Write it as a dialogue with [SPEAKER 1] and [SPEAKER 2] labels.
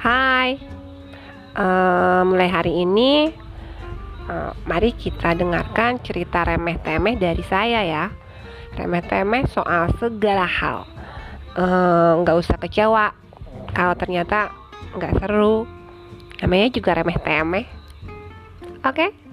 [SPEAKER 1] Hai, uh, mulai hari ini uh, mari kita dengarkan cerita remeh-temeh dari saya ya. Remeh-temeh soal segala hal. Eh, nggak uh, usah kecewa kalau ternyata nggak seru. Namanya juga remeh-temeh. Oke? Okay?